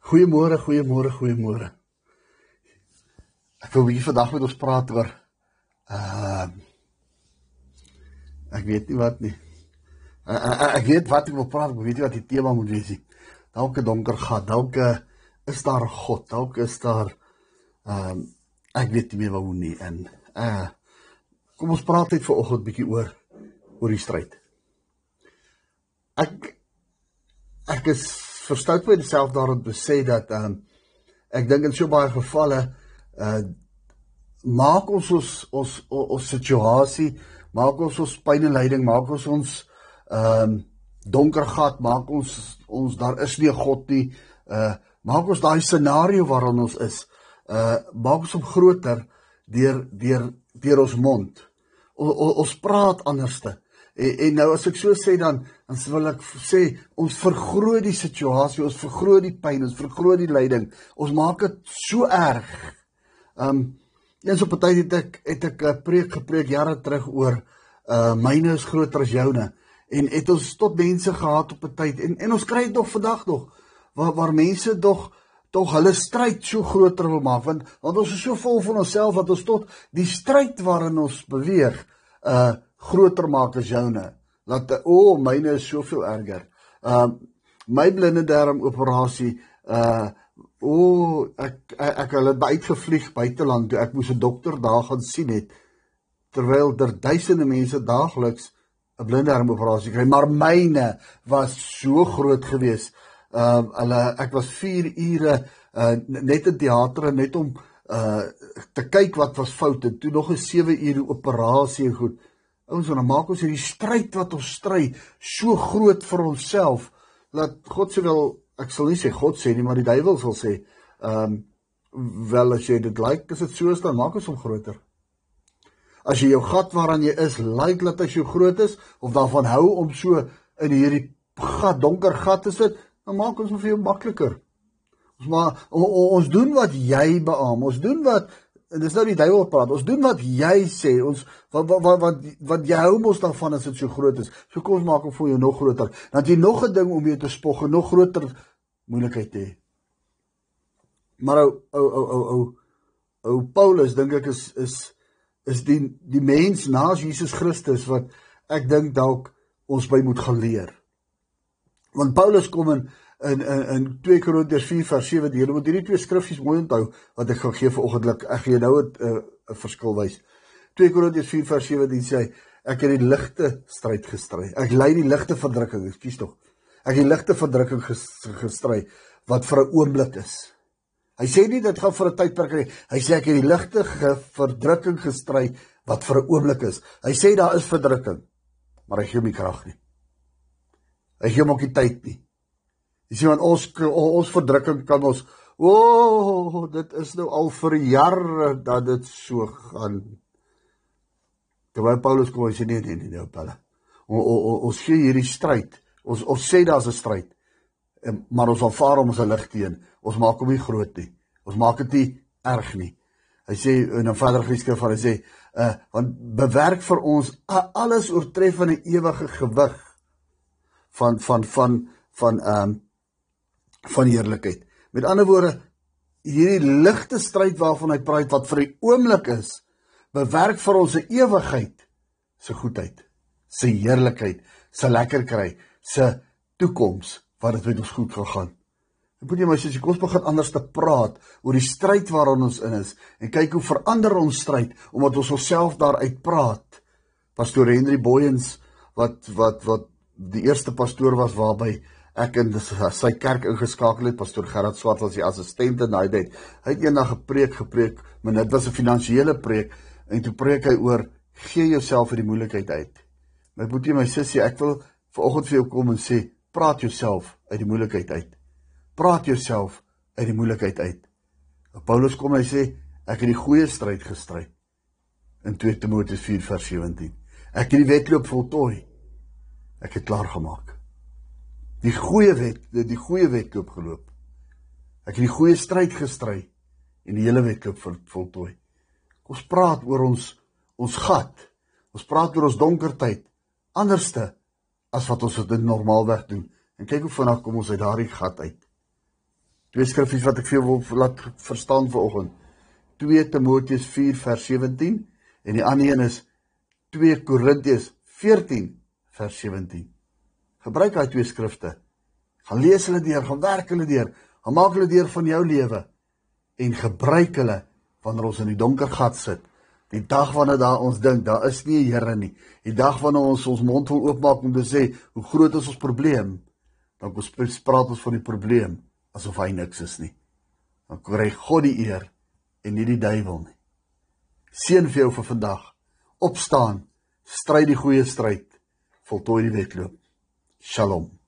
Goeiemôre, goeiemôre, goeiemôre. Ek wil hier vandag met ons praat oor uh ek weet nie wat nie. Uh, uh, ek weet wat ek wil praat, ek weet nie wat die tema moet wees. Dalk 'n donker gat, dalk is daar God, dalk is daar ehm uh, ek weet nie meer waar nie en uh kom ons praat net vanoggend bietjie oor oor die stryd. Ek ek is verstout myself daarom te sê dat ehm um, ek dink in so baie gevalle uh maak ons ons ons ons, ons situasie, maak ons ons pyn en lyding, maak ons ons ehm um, donker gat, maak ons ons daar is nie 'n God nie. Uh maak ons daai scenario waarin ons is, uh maak ons hom groter deur deur deur ons mond. O, o, ons praat anderste. En, en nou as ek so sê dan dan wil ek sê ons vergroot die situasie, ons vergroot die pyn, ons vergroot die lyding. Ons maak dit so erg. Um eens op 'n tyd het ek het ek 'n preek gepreek jare terug oor uh myne is groter as joune en het ons tot mense gehad op 'n tyd en en ons kry dit nog vandag nog waar waar mense tog tog hulle stryd so groter wil maak want want ons is so vol van onsself dat ons tot die stryd waarin ons beweeg uh groter maak as joune. Laat o, oh, myne is soveel erger. Um uh, my blinde darm operasie uh o, oh, ek ek, ek hulle uitgevlieg buiteland toe ek moes 'n dokter daar gaan sien het terwyl daar duisende mense daagliks 'n blinde darm operasie kry, maar myne was so groot geweest. Um uh, hulle ek was 4 ure uh net in teater net om uh te kyk wat was fout en toe nog 'n 7 ure operasie en goed. Want dan maak ons hierdie stryd wat ons stry so groot vir onsself dat God sê wel ek sal nie sê God sê nie maar die duiwel sal sê ehm um, wel as jy dit like is dit so staan maak ons hom groter. As jy jou gat waaraan jy is like dat as jy groot is of daarvan hou om so in hierdie gat donker gat te sit dan maak ons hom vir jou makliker. Ons maar ons doen wat jy beamoen. Ons doen wat en dis nou die duiwel praat. Ons doen wat jy sê. Ons wat wat wat wat, wat jy hou mos daarvan as dit so groot is. So kom ons maak hom vir jou nog groter. Dan jy nog 'n ding om jou te spog en nog groter moeilikheid hê. Maar ou ou ou ou ou ou Paulus dink ek is is is die die mens na Jesus Christus wat ek dink dalk ons by moet gaan leer. Want Paulus kom in in in in 2 Korintiërs 4 vers 7 jy moet hierdie twee skriffies mooi onthou wat ek gaan gee vir oggendlik ek gee nou 'n 'n uh, verskil wys. 2 Korintiërs 4 vers 7 dit sê ek het die ligte stryd gestry. Ek lei die ligte verdrukking ekskuus tog. Ek het die ligte verdrukking gestry wat vir 'n oomblik is. Hy sê nie dit gaan vir 'n tydperk nie. Hy sê ek het die ligte verdrukking gestry wat vir 'n oomblik is. Hy sê daar is verdrukking maar hy gee my krag nie. Hy gee my ook nie tyd nie Jy sien want ons ons verdrukking kan ons o, oh, dit is nou al vir jare dat dit so gaan. Terwyl Paulus kom en sê nee nee nee, nee Paulus. Ons sien hierdie stryd. Ons ons sê daar's 'n stryd. Maar ons aanvaar hom as 'n lig teen. Ons maak hom nie groot nie. Ons maak dit nie erg nie. Hy sê en dan verder geskryf van hy sê uh want bewerk vir ons alles oortreffende ewige gewig van van van van ehm um, van heerlikheid. Met ander woorde, hierdie ligte stryd waarvan hy praat wat vir 'n oomblik is, bewerk vir ons 'n ewigheid se goedheid, se heerlikheid, se lekker kry, se toekoms wat dit met ons goed gaan gaan. Ek moet jy my sê, kom ons begin anders te praat oor die stryd waarin ons in is en kyk hoe verander ons stryd omdat ons onsself daaruit praat. Pastoor Henry Boyens wat wat wat die eerste pastoor was waarby ek in sy kerk ingeskakel het pastoor Gerard Swart was die assistent in daai tyd. Hy het eendag 'n preek gepreek, maar dit was 'n finansiële preek en toe preek hy oor gee jouself uit die moeilikheid uit. My boetie my sussie, ek wil vanoggend vir jou kom en sê, praat jouself uit die moeilikheid uit. Praat jouself uit die moeilikheid uit. Paulus kom en hy sê ek het die goeie stryd gestry in 2 Timoteus 4:17. Ek het die wedloop voltooi. Ek het klaar gemaak die goeie wet, die goeie wedloop geloop. Ek het die goeie stryd gestry en die hele wedloop voltooi. Kom ons praat oor ons ons gat. Ons praat oor ons donker tyd anderste as wat ons dit normaalweg doen. En kyk hoe vinnig kom ons uit daardie gat uit. Twee skriffies wat ek vir jou wil laat verstaan vanoggend. 2 Timoteus 4 vers 17 en die ander een is 2 Korintiërs 14 vers 17. Gebruik daai twee skrifte. Gaan lees hulle deur, gaan werk hulle deur, gaan maak hulle deur van jou lewe en gebruik hulle wanneer ons in die donker gat sit. Die dag wanneer daar ons dink daar is nie 'n Here nie. Die dag wanneer ons ons mond wil oopmaak om te sê hoe groot is ons probleem, dan kom ons praat ons van die probleem asof hy niks is nie. Dan kry God die eer en nie die duiwel nie. Seën vir jou vir vandag. Opstaan, stry die goeie stryd, voltooi die wedloop. Shalom.